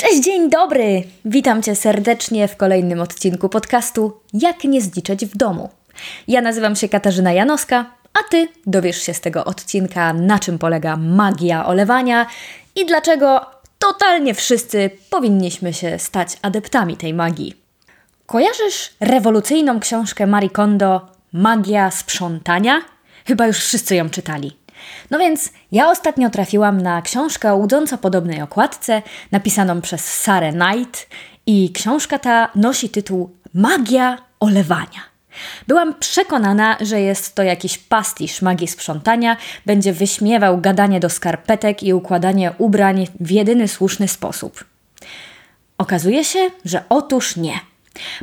Cześć, dzień dobry! Witam Cię serdecznie w kolejnym odcinku podcastu Jak nie zdziczeć w domu. Ja nazywam się Katarzyna Janowska, a Ty dowiesz się z tego odcinka, na czym polega magia olewania i dlaczego totalnie wszyscy powinniśmy się stać adeptami tej magii. Kojarzysz rewolucyjną książkę Marie Kondo Magia sprzątania? Chyba już wszyscy ją czytali. No więc ja ostatnio trafiłam na książkę o łudząco podobnej okładce, napisaną przez Sarah Knight i książka ta nosi tytuł Magia olewania. Byłam przekonana, że jest to jakiś pastisz magii sprzątania, będzie wyśmiewał gadanie do skarpetek i układanie ubrań w jedyny słuszny sposób. Okazuje się, że otóż nie.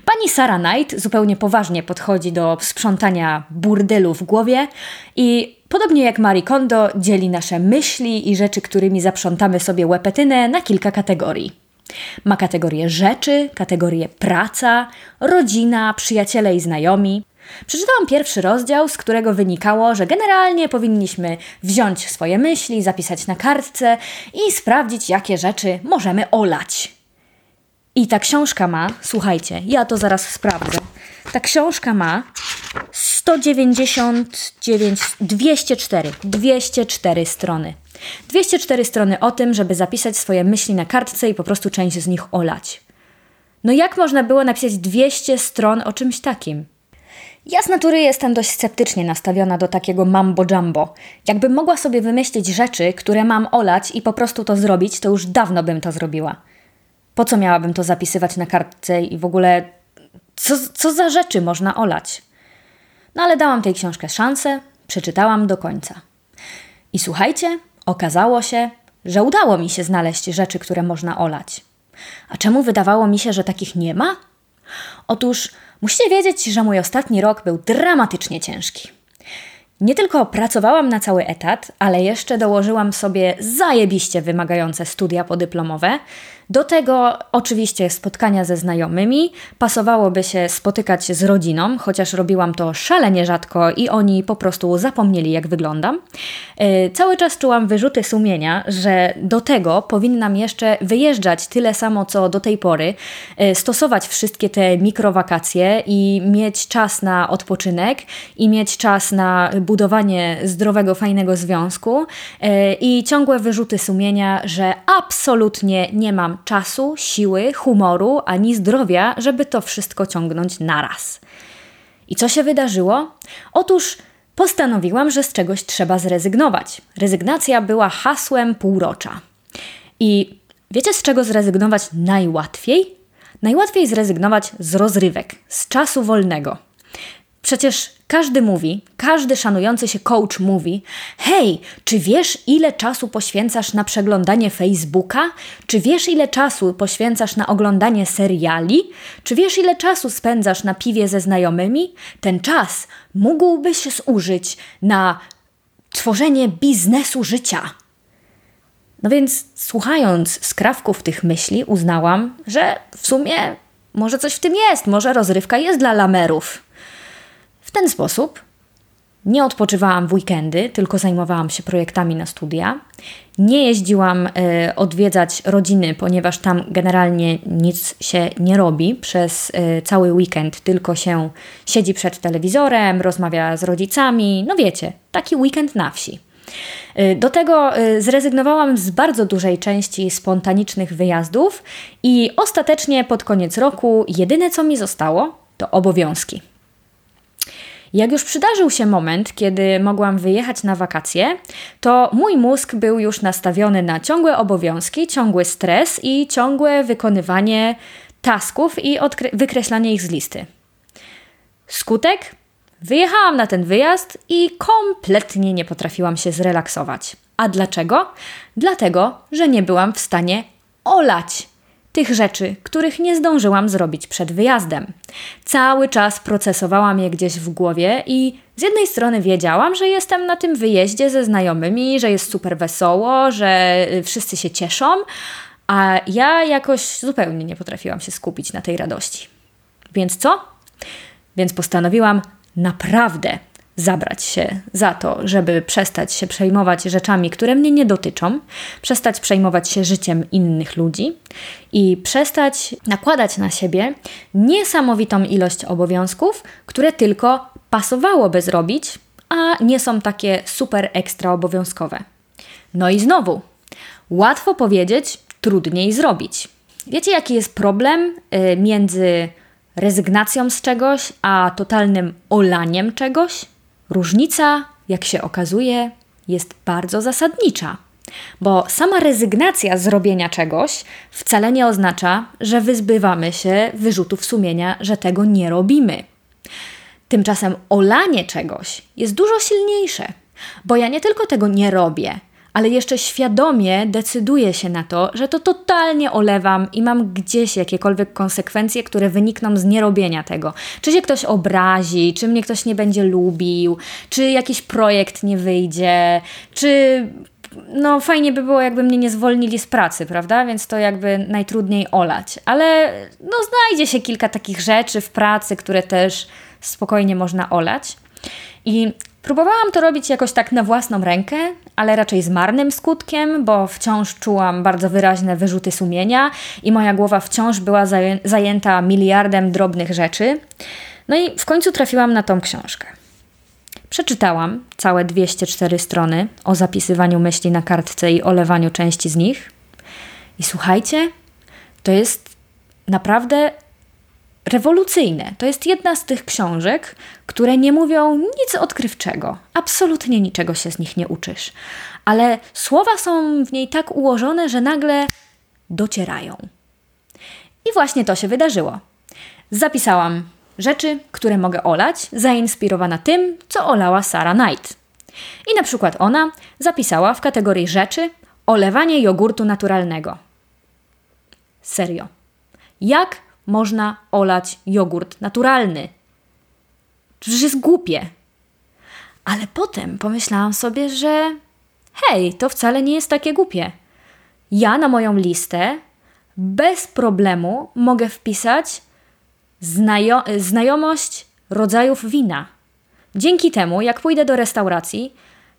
Pani Sarah Knight zupełnie poważnie podchodzi do sprzątania burdelu w głowie i podobnie jak Marie Kondo dzieli nasze myśli i rzeczy, którymi zaprzątamy sobie łepetynę na kilka kategorii. Ma kategorię rzeczy, kategorię praca, rodzina, przyjaciele i znajomi. Przeczytałam pierwszy rozdział, z którego wynikało, że generalnie powinniśmy wziąć swoje myśli, zapisać na kartce i sprawdzić, jakie rzeczy możemy olać. I ta książka ma, słuchajcie, ja to zaraz sprawdzę. Ta książka ma 199, 204, 204 strony. 204 strony o tym, żeby zapisać swoje myśli na kartce i po prostu część z nich olać. No jak można było napisać 200 stron o czymś takim? Ja z natury jestem dość sceptycznie nastawiona do takiego mambo jumbo. Jakbym mogła sobie wymyślić rzeczy, które mam olać i po prostu to zrobić, to już dawno bym to zrobiła. Po co miałabym to zapisywać na kartce i w ogóle co, co za rzeczy można olać? No ale dałam tej książkę szansę, przeczytałam do końca. I słuchajcie, okazało się, że udało mi się znaleźć rzeczy, które można olać. A czemu wydawało mi się, że takich nie ma? Otóż musicie wiedzieć, że mój ostatni rok był dramatycznie ciężki. Nie tylko pracowałam na cały etat, ale jeszcze dołożyłam sobie zajebiście wymagające studia podyplomowe. Do tego oczywiście spotkania ze znajomymi. Pasowałoby się spotykać z rodziną, chociaż robiłam to szalenie rzadko i oni po prostu zapomnieli, jak wyglądam. Yy, cały czas czułam wyrzuty sumienia, że do tego powinnam jeszcze wyjeżdżać tyle samo, co do tej pory, yy, stosować wszystkie te mikrowakacje i mieć czas na odpoczynek i mieć czas na budowanie zdrowego, fajnego związku yy, i ciągłe wyrzuty sumienia, że absolutnie nie mam czasu, siły, humoru ani zdrowia, żeby to wszystko ciągnąć naraz. I co się wydarzyło? Otóż postanowiłam, że z czegoś trzeba zrezygnować. Rezygnacja była hasłem półrocza. I wiecie, z czego zrezygnować najłatwiej? Najłatwiej zrezygnować z rozrywek, z czasu wolnego. Przecież każdy mówi, każdy szanujący się coach mówi: Hej, czy wiesz, ile czasu poświęcasz na przeglądanie Facebooka? Czy wiesz, ile czasu poświęcasz na oglądanie seriali? Czy wiesz, ile czasu spędzasz na piwie ze znajomymi? Ten czas mógłbyś zużyć na tworzenie biznesu życia. No więc, słuchając skrawków tych myśli, uznałam, że w sumie może coś w tym jest, może rozrywka jest dla lamerów. Ten sposób nie odpoczywałam w weekendy, tylko zajmowałam się projektami na studia. Nie jeździłam y, odwiedzać rodziny, ponieważ tam generalnie nic się nie robi przez y, cały weekend, tylko się siedzi przed telewizorem, rozmawia z rodzicami. No wiecie, taki weekend na wsi. Y, do tego zrezygnowałam z bardzo dużej części spontanicznych wyjazdów i ostatecznie pod koniec roku jedyne co mi zostało to obowiązki. Jak już przydarzył się moment, kiedy mogłam wyjechać na wakacje, to mój mózg był już nastawiony na ciągłe obowiązki, ciągły stres i ciągłe wykonywanie tasków i wykreślanie ich z listy. Skutek? Wyjechałam na ten wyjazd i kompletnie nie potrafiłam się zrelaksować. A dlaczego? Dlatego, że nie byłam w stanie olać tych rzeczy, których nie zdążyłam zrobić przed wyjazdem. Cały czas procesowałam je gdzieś w głowie i z jednej strony wiedziałam, że jestem na tym wyjeździe ze znajomymi, że jest super wesoło, że y, wszyscy się cieszą, a ja jakoś zupełnie nie potrafiłam się skupić na tej radości. Więc co? Więc postanowiłam naprawdę zabrać się za to, żeby przestać się przejmować rzeczami, które mnie nie dotyczą, przestać przejmować się życiem innych ludzi i przestać nakładać na siebie niesamowitą ilość obowiązków, które tylko pasowałoby zrobić, a nie są takie super ekstra obowiązkowe. No i znowu, łatwo powiedzieć, trudniej zrobić. Wiecie, jaki jest problem y, między rezygnacją z czegoś, a totalnym olaniem czegoś? Różnica, jak się okazuje, jest bardzo zasadnicza. Bo sama rezygnacja z robienia czegoś wcale nie oznacza, że wyzbywamy się wyrzutów sumienia, że tego nie robimy. Tymczasem olanie czegoś jest dużo silniejsze, bo ja nie tylko tego nie robię, ale jeszcze świadomie decyduję się na to, że to totalnie olewam i mam gdzieś jakiekolwiek konsekwencje, które wynikną z nierobienia tego. Czy się ktoś obrazi, czy mnie ktoś nie będzie lubił, czy jakiś projekt nie wyjdzie, czy no fajnie by było, jakby mnie nie zwolnili z pracy, prawda? Więc to jakby najtrudniej olać. Ale no znajdzie się kilka takich rzeczy w pracy, które też spokojnie można olać. I Próbowałam to robić jakoś tak na własną rękę, ale raczej z marnym skutkiem, bo wciąż czułam bardzo wyraźne wyrzuty sumienia i moja głowa wciąż była zajęta miliardem drobnych rzeczy. No i w końcu trafiłam na tą książkę. Przeczytałam całe 204 strony o zapisywaniu myśli na kartce i olewaniu części z nich. I słuchajcie, to jest naprawdę rewolucyjne. To jest jedna z tych książek, które nie mówią nic odkrywczego. Absolutnie niczego się z nich nie uczysz. Ale słowa są w niej tak ułożone, że nagle docierają. I właśnie to się wydarzyło. Zapisałam rzeczy, które mogę olać, zainspirowana tym, co olała Sarah Knight. I na przykład ona zapisała w kategorii rzeczy olewanie jogurtu naturalnego. Serio. Jak można olać jogurt naturalny. Przecież jest głupie. Ale potem pomyślałam sobie, że hej, to wcale nie jest takie głupie. Ja na moją listę bez problemu mogę wpisać znajo znajomość rodzajów wina. Dzięki temu, jak pójdę do restauracji,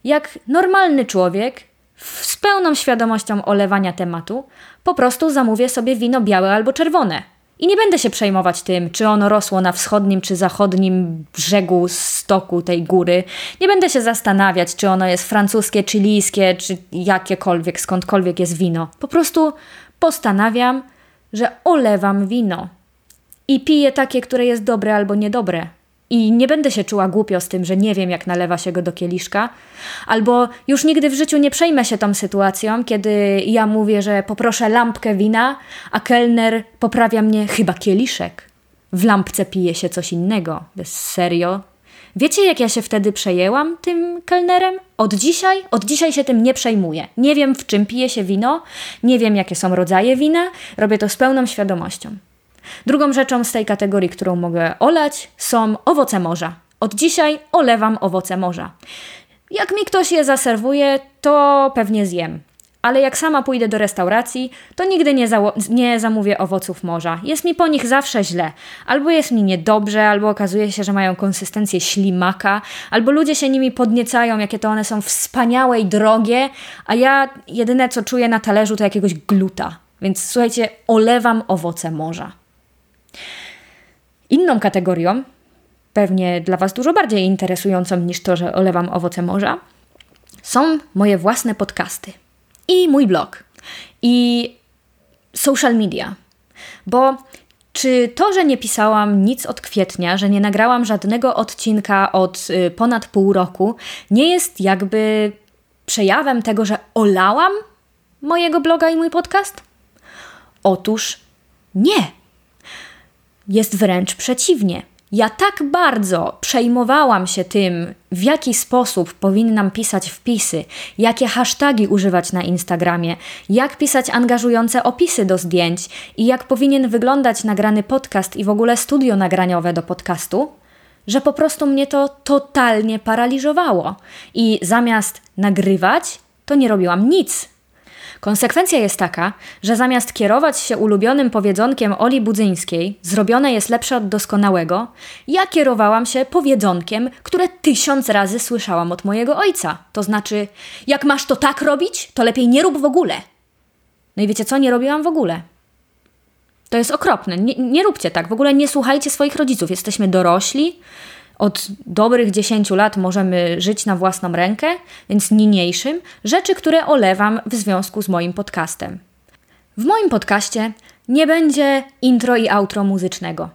jak normalny człowiek, z pełną świadomością olewania tematu, po prostu zamówię sobie wino białe albo czerwone. I nie będę się przejmować tym, czy ono rosło na wschodnim czy zachodnim brzegu stoku tej góry. Nie będę się zastanawiać, czy ono jest francuskie, chilijskie, czy jakiekolwiek, skądkolwiek jest wino. Po prostu postanawiam, że olewam wino i piję takie, które jest dobre albo niedobre. I nie będę się czuła głupio z tym, że nie wiem, jak nalewa się go do kieliszka, albo już nigdy w życiu nie przejmę się tą sytuacją, kiedy ja mówię, że poproszę lampkę wina, a kelner poprawia mnie chyba kieliszek. W lampce pije się coś innego. Bez serio. Wiecie, jak ja się wtedy przejęłam tym kelnerem? Od dzisiaj, od dzisiaj się tym nie przejmuję. Nie wiem, w czym pije się wino, nie wiem, jakie są rodzaje wina, robię to z pełną świadomością. Drugą rzeczą z tej kategorii, którą mogę olać, są owoce morza. Od dzisiaj olewam owoce morza. Jak mi ktoś je zaserwuje, to pewnie zjem. Ale jak sama pójdę do restauracji, to nigdy nie, nie, zamówię owoców morza. Jest mi po nich zawsze źle. Albo jest mi niedobrze, albo okazuje się, że mają konsystencję ślimaka, albo ludzie się nimi podniecają, jakie to one są wspaniałe i drogie, a ja jedyne co czuję na talerzu to jakiegoś gluta. Więc słuchajcie, olewam owoce morza. Inną kategorią, pewnie dla Was dużo bardziej interesującą niż to, że olewam owoce morza, są moje własne podcasty i mój blog i social media. Bo czy to, że nie pisałam nic od kwietnia, że nie nagrałam żadnego odcinka od y, ponad pół roku, nie jest jakby przejawem tego, że olałam mojego bloga i mój podcast? Otóż nie. Jest wręcz przeciwnie. Ja tak bardzo przejmowałam się tym, w jaki sposób powinnam pisać wpisy, jakie hasztagi używać na Instagramie, jak pisać angażujące opisy do zdjęć i jak powinien wyglądać nagrany podcast i w ogóle studio nagraniowe do podcastu, że po prostu mnie to totalnie paraliżowało. I zamiast nagrywać, to nie robiłam nic. Konsekwencja jest taka, że zamiast kierować się ulubionym powiedzonkiem Oli Budzyńskiej, zrobione jest lepsze od doskonałego, ja kierowałam się powiedzonkiem, które tysiąc razy słyszałam od mojego ojca. To znaczy, jak masz to tak robić, to lepiej nie rób w ogóle. No i wiecie co? Nie robiłam w ogóle. To jest okropne. Nie, nie róbcie tak. W ogóle nie słuchajcie swoich rodziców. Jesteśmy dorośli. Od dobrych 10 lat możemy żyć na własną rękę, więc niniejszym rzeczy, które olewam w związku z moim podcastem. W moim podcaście nie będzie intro i outro muzycznego.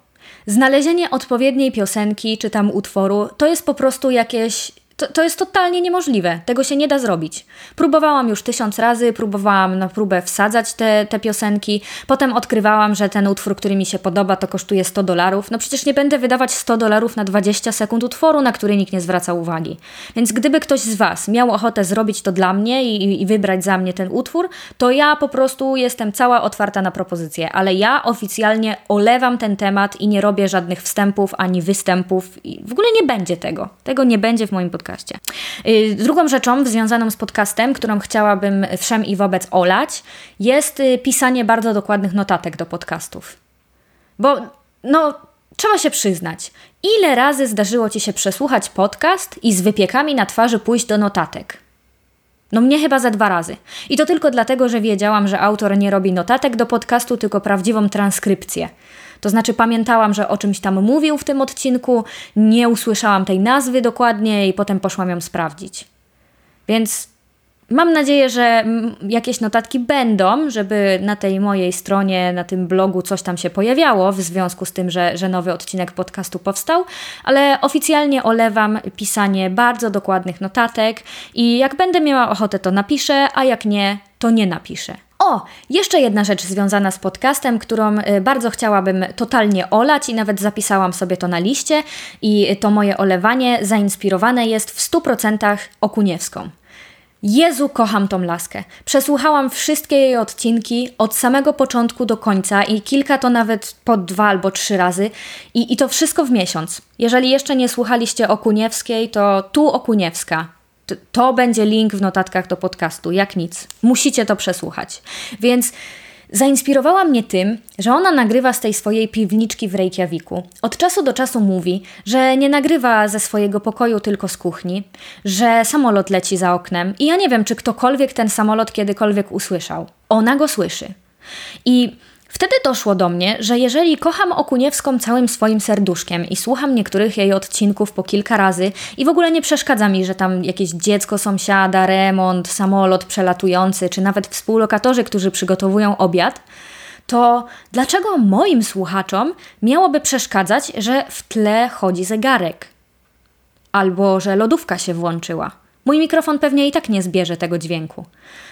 Znalezienie odpowiedniej piosenki czy tam utworu to jest po prostu jakieś to, to jest totalnie niemożliwe. Tego się nie da zrobić. Próbowałam już tysiąc razy, próbowałam na próbę wsadzać te, te piosenki. Potem odkrywałam, że ten utwór, który mi się podoba, to kosztuje 100 dolarów. No przecież nie będę wydawać 100 dolarów na 20 sekund utworu, na który nikt nie zwraca uwagi. Więc gdyby ktoś z Was miał ochotę zrobić to dla mnie i, i wybrać za mnie ten utwór, to ja po prostu jestem cała otwarta na propozycje. Ale ja oficjalnie olewam ten temat i nie robię żadnych wstępów ani występów. I w ogóle nie będzie tego. Tego nie będzie w moim podcaście podcaście. Y, drugą rzeczą związaną z podcastem, którą chciałabym wszem i wobec olać, jest y, pisanie bardzo dokładnych notatek do podcastów. Bo, no, trzeba się przyznać, ile razy zdarzyło Ci się przesłuchać podcast i z wypiekami na twarzy pójść do notatek? No mnie chyba za dwa razy. I to tylko dlatego, że wiedziałam, że autor nie robi notatek do podcastu, tylko prawdziwą transkrypcję. To znaczy pamiętałam, że o czymś tam mówił w tym odcinku, nie usłyszałam tej nazwy dokładnie i potem poszłam ją sprawdzić. Więc Mam nadzieję, że jakieś notatki będą, żeby na tej mojej stronie, na tym blogu coś tam się pojawiało w związku z tym, że, że nowy odcinek podcastu powstał, ale oficjalnie olewam pisanie bardzo dokładnych notatek i jak będę miała ochotę, to napiszę, a jak nie, to nie napiszę. O, jeszcze jedna rzecz związana z podcastem, którą y, bardzo chciałabym totalnie olać i nawet zapisałam sobie to na liście i to moje olewanie zainspirowane jest w 100% Okuniewską. Jezu, kocham tą laskę. Przesłuchałam wszystkie jej odcinki od samego początku do końca i kilka to nawet po dwa albo trzy razy i, i to wszystko w miesiąc. Jeżeli jeszcze nie słuchaliście Okuniewskiej, to tu Okuniewska. To będzie link w notatkach do podcastu, jak nic. Musicie to przesłuchać. Więc Zainspirowała mnie tym, że ona nagrywa z tej swojej piwniczki w Reykjaviku. Od czasu do czasu mówi, że nie nagrywa ze swojego pokoju, tylko z kuchni, że samolot leci za oknem i ja nie wiem, czy ktokolwiek ten samolot kiedykolwiek usłyszał. Ona go słyszy. I Wtedy doszło do mnie, że jeżeli kocham Okuniewską całym swoim serduszkiem i słucham niektórych jej odcinków po kilka razy i w ogóle nie przeszkadza mi, że tam jakieś dziecko sąsiada, remont, samolot przelatujący, czy nawet współlokatorzy, którzy przygotowują obiad, to dlaczego moim słuchaczom miałoby przeszkadzać, że w tle chodzi zegarek? Albo że lodówka się włączyła. Mój mikrofon pewnie i tak nie zbierze tego dźwięku.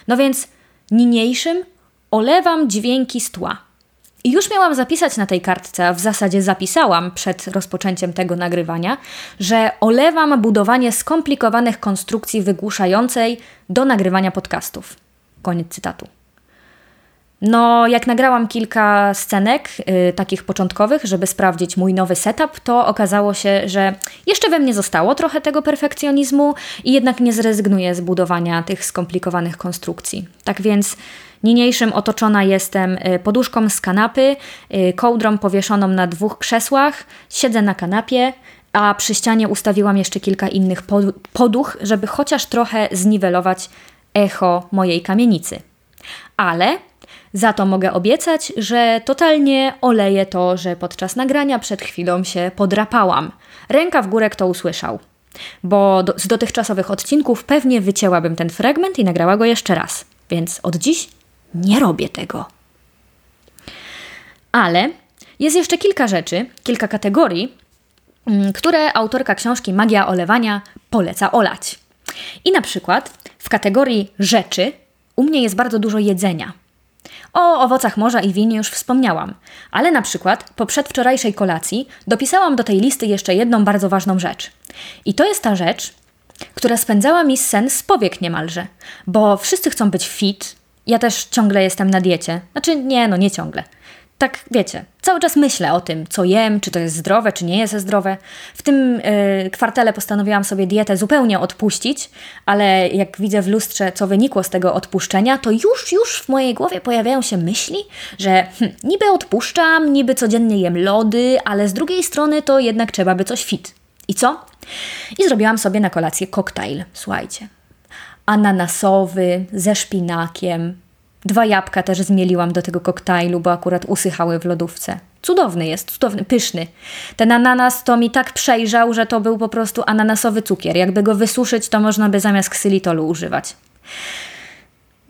No więc niniejszym olewam dźwięki z tła. I już miałam zapisać na tej kartce, a w zasadzie zapisałam przed rozpoczęciem tego nagrywania, że olewam budowanie skomplikowanych konstrukcji wygłuszającej do nagrywania podcastów. Koniec cytatu. No, jak nagrałam kilka scenek yy, takich początkowych, żeby sprawdzić mój nowy setup, to okazało się, że jeszcze we mnie zostało trochę tego perfekcjonizmu i jednak nie zrezygnuję z budowania tych skomplikowanych konstrukcji. Tak więc Niniejszym otoczona jestem y, poduszką z kanapy, y, kołdrą powieszoną na dwóch krzesłach, siedzę na kanapie, a przy ścianie ustawiłam jeszcze kilka innych poduch, żeby chociaż trochę zniwelować echo mojej kamienicy. Ale za to mogę obiecać, że totalnie oleję to, że podczas nagrania przed chwilą się podrapałam. Ręka w górę kto usłyszał. Bo do, z dotychczasowych odcinków pewnie wycięłabym ten fragment i nagrała go jeszcze raz. Więc od dziś nie robię tego. Ale jest jeszcze kilka rzeczy, kilka kategorii, mm, które autorka książki Magia Olewania poleca olać. I na przykład w kategorii rzeczy u mnie jest bardzo dużo jedzenia. O owocach morza i winie już wspomniałam, ale na przykład po przedwczorajszej kolacji dopisałam do tej listy jeszcze jedną bardzo ważną rzecz. I to jest ta rzecz, która spędzała mi sen z powiek niemalże, bo wszyscy chcą być fit, ja też ciągle jestem na diecie. Znaczy, nie, no nie ciągle. tak wiecie, cały czas myślę o tym, co jem, czy to jest zdrowe, czy nie jest zdrowe. W tym yy, kwartale postanowiłam sobie dietę zupełnie odpuścić, ale jak widzę w lustrze, co wynikło z tego odpuszczenia, to już, już w mojej głowie pojawiają się myśli, że hm, niby odpuszczam, niby codziennie jem lody, ale z drugiej strony to jednak trzeba by coś fit. I co? I zrobiłam sobie na kolację koktajl, słuchajcie. Ananasowy, ze szpinakiem, Dwa jabłka też zmieliłam do tego koktajlu, bo akurat usychały w lodówce. Cudowny jest, cudowny, pyszny. Ten ananas to mi tak przejrzał, że to był po prostu ananasowy cukier. Jakby go wysuszyć, to można by zamiast ksylitolu używać.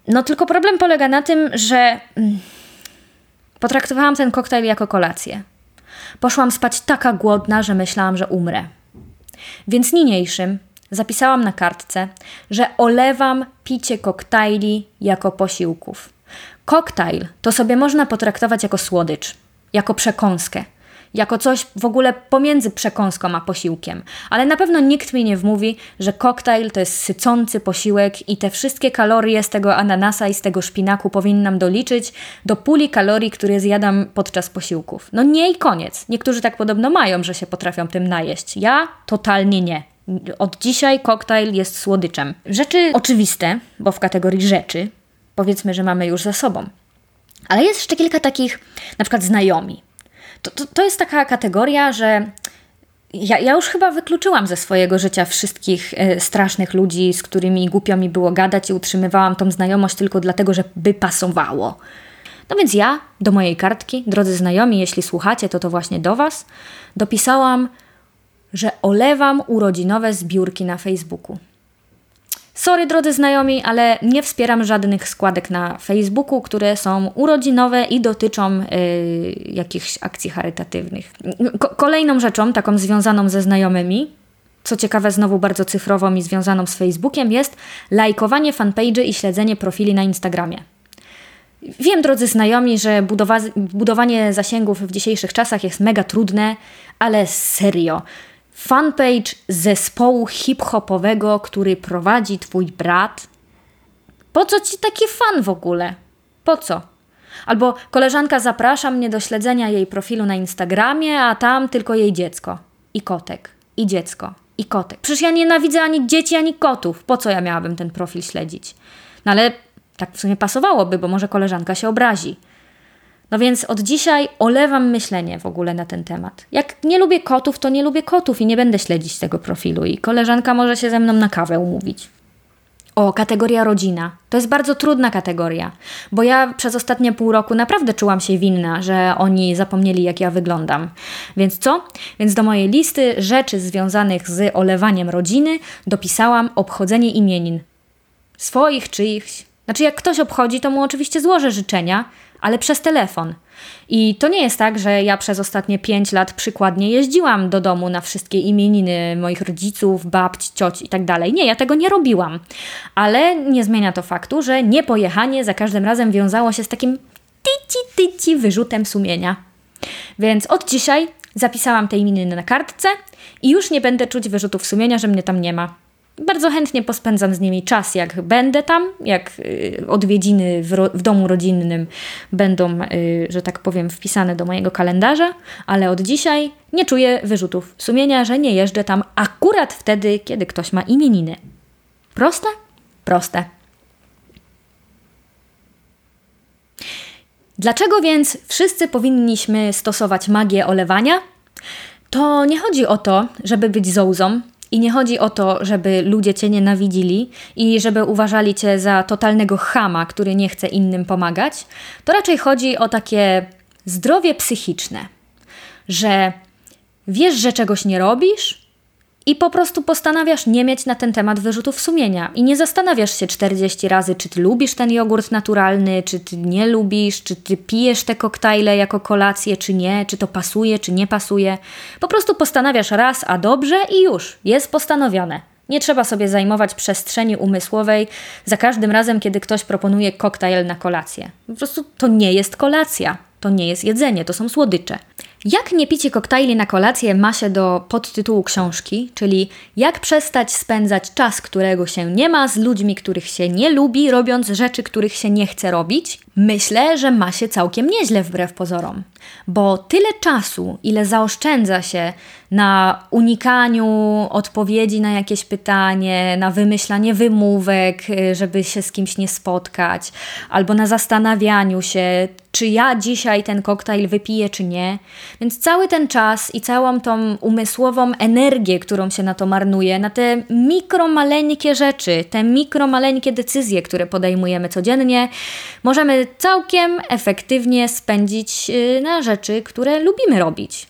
No tylko problem polega na tym, że mm, potraktowałam ten koktajl jako kolację. Poszłam spać taka głodna, że myślałam, że umrę. Więc niniejszym Zapisałam na kartce, że olewam picie koktajli jako posiłków. Koktajl to sobie można potraktować jako słodycz, jako przekąskę, jako coś w ogóle pomiędzy przekąską a posiłkiem. Ale na pewno nikt mi nie wmówi, że koktajl to jest sycący posiłek i te wszystkie kalorie z tego ananasa i z tego szpinaku powinnam doliczyć do puli kalorii, które zjadam podczas posiłków. No nie i koniec. Niektórzy tak podobno mają, że się potrafią tym najeść. Ja totalnie nie. Od dzisiaj koktajl jest słodyczem. Rzeczy oczywiste, bo w kategorii rzeczy powiedzmy, że mamy już za sobą. Ale jest jeszcze kilka takich, na przykład znajomi. To, to, to jest taka kategoria, że ja, ja, już chyba wykluczyłam ze swojego życia wszystkich e, strasznych ludzi, z którymi głupio mi było gadać i utrzymywałam tą znajomość tylko dlatego, że by pasowało. No więc ja do mojej kartki, drodzy znajomi, jeśli słuchacie, to to właśnie do Was, dopisałam że olewam urodzinowe zbiórki na Facebooku. Sorry, drodzy znajomi, ale nie wspieram żadnych składek na Facebooku, które są urodzinowe i dotyczą yy, jakichś akcji charytatywnych. Ko kolejną rzeczą, taką związaną ze znajomymi, co ciekawe, znowu bardzo cyfrową i związaną z Facebookiem, jest lajkowanie fanpage'y i śledzenie profili na Instagramie. Wiem, drodzy znajomi, że budowa budowanie zasięgów w dzisiejszych czasach jest mega trudne, ale serio fanpage zespołu hip-hopowego, który prowadzi twój brat? Po co ci taki fan w ogóle? Po co? Albo koleżanka zaprasza mnie do śledzenia jej profilu na Instagramie, a tam tylko jej dziecko. I kotek. I dziecko. I kotek. Przecież ja nienawidzę ani dzieci, ani kotów. Po co ja miałabym ten profil śledzić? No ale tak w sumie pasowałoby, bo może koleżanka się obrazi. No więc od dzisiaj olewam myślenie w ogóle na ten temat. Jak nie lubię kotów, to nie lubię kotów i nie będę śledzić tego profilu. I koleżanka może się ze mną na kawę umówić. O, kategoria rodzina. To jest bardzo trudna kategoria, bo ja przez ostatnie pół roku naprawdę czułam się winna, że oni zapomnieli, jak ja wyglądam. Więc co? Więc do mojej listy rzeczy związanych z olewaniem rodziny dopisałam obchodzenie imienin. Swoich, czyichś. Znaczy, jak ktoś obchodzi, to mu oczywiście złożę życzenia, ale przez telefon. I to nie jest tak, że ja przez ostatnie pięć lat przykładnie jeździłam do domu na wszystkie imieniny moich rodziców, babci, cioci i tak dalej. Nie, ja tego nie robiłam. Ale nie zmienia to faktu, że niepojechanie za każdym razem wiązało się z takim tyci, tyci wyrzutem sumienia. Więc od dzisiaj zapisałam te imieniny na kartce i już nie będę czuć wyrzutów sumienia, że mnie tam nie ma bardzo chętnie pospędzam z nimi czas, jak będę tam, jak y, odwiedziny w, ro- w domu rodzinnym będą, y, że tak powiem, wpisane do mojego kalendarza, ale od dzisiaj nie czuję wyrzutów sumienia, że nie jeżdżę tam akurat wtedy, kiedy ktoś ma imieniny. Proste? Proste. Dlaczego więc wszyscy powinniśmy stosować magię olewania? To nie chodzi o to, żeby być zołzą, i nie chodzi o to, żeby ludzie cię nienawidzili i żeby uważali cię za totalnego chama, który nie chce innym pomagać. To raczej chodzi o takie zdrowie psychiczne, że wiesz, że czegoś nie robisz, i po prostu postanawiasz nie mieć na ten temat wyrzutów sumienia. I nie zastanawiasz się 40 razy, czy ty lubisz ten jogurt naturalny, czy ty nie lubisz, czy ty pijesz te koktajle jako kolację, czy nie, czy to pasuje, czy nie pasuje. Po prostu postanawiasz raz, a dobrze i już, jest postanowione. Nie trzeba sobie zajmować przestrzeni umysłowej za każdym razem, kiedy ktoś proponuje koktajl na kolację. Po prostu to nie jest kolacja, to nie jest jedzenie, to są słodycze. Jak nie picie koktajli na kolację ma się do podtytułu książki, czyli jak przestać spędzać czas, którego się nie ma, z ludźmi, których się nie lubi, robiąc rzeczy, których się nie chce robić? Myślę, że ma się całkiem nieźle wbrew pozorom, bo tyle czasu, ile zaoszczędza się na unikaniu odpowiedzi na jakieś pytanie, na wymyślanie wymówek, żeby się z kimś nie spotkać, albo na zastanawianiu się, czy ja dzisiaj ten koktajl wypiję, czy nie. Więc cały ten czas i całą tą umysłową energię, którą się na to marnuje, na te mikromaleńkie rzeczy, te mikromaleńkie decyzje, które podejmujemy codziennie, możemy całkiem efektywnie spędzić y, na rzeczy, które lubimy robić.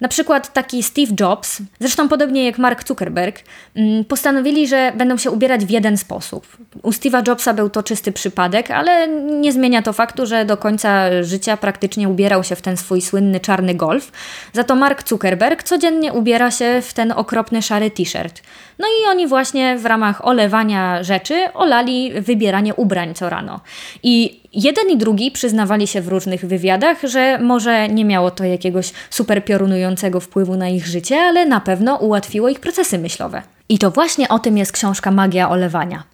Na przykład taki Steve Jobs, zresztą podobnie jak Mark Zuckerberg, mm, postanowili, że będą się ubierać w jeden sposób. U Steve'a Jobsa był to czysty przypadek, ale nie zmienia to faktu, że do końca życia praktycznie ubierał się w ten swój słynny czarny golf. Za to Mark Zuckerberg codziennie ubiera się w ten okropny szary t-shirt. No i oni właśnie w ramach olewania rzeczy olali wybieranie ubrań co rano. I jeden i drugi przyznawali się w różnych wywiadach, że może nie miało to jakiegoś super piorunującego wpływu na ich życie, ale na pewno ułatwiło ich procesy myślowe. I to właśnie o tym jest książka Magia Olewania.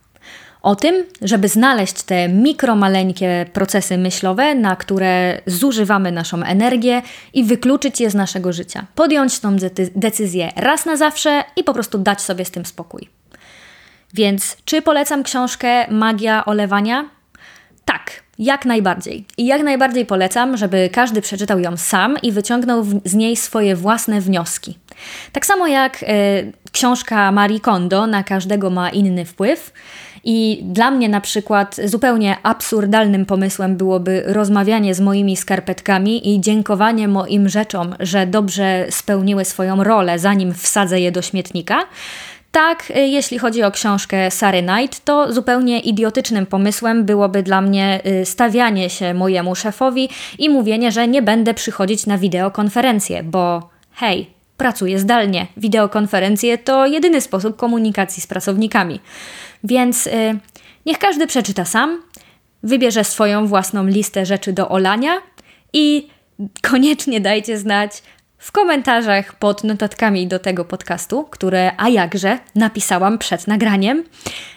O tym, żeby znaleźć te mikromaleńkie procesy myślowe, na które zużywamy naszą energię i wykluczyć je z naszego życia. Podjąć tą decyzję raz na zawsze i po prostu dać sobie z tym spokój. Więc czy polecam książkę Magia Olewania? Tak, jak najbardziej. I jak najbardziej polecam, żeby każdy przeczytał ją sam i wyciągnął z niej swoje własne wnioski. Tak samo jak y, książka Marie Kondo na każdego ma inny wpływ. I dla mnie na przykład zupełnie absurdalnym pomysłem byłoby rozmawianie z moimi skarpetkami i dziękowanie moim rzeczom, że dobrze spełniły swoją rolę, zanim wsadzę je do śmietnika. Tak, y, jeśli chodzi o książkę Sary Knight, to zupełnie idiotycznym pomysłem byłoby dla mnie y, stawianie się mojemu szefowi i mówienie, że nie będę przychodzić na wideokonferencję, bo hej, pracuję zdalnie. Wideokonferencje to jedyny sposób komunikacji z pracownikami. Więc y, niech każdy przeczyta sam, wybierze swoją własną listę rzeczy do olania i koniecznie dajcie znać w komentarzach pod notatkami do tego podcastu, które, a jakże, napisałam przed nagraniem.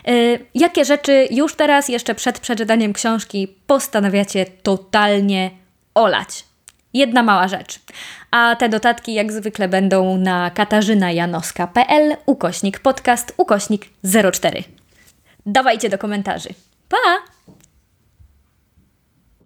Y, jakie rzeczy już teraz, jeszcze przed przeczytaniem książki, postanawiacie totalnie olać? Jedna mała rzecz. A te dodatki jak zwykle będą na katarzynajanoska.pl ukośnik podcast ukośnik 04. Dawajcie do komentarzy. Pa!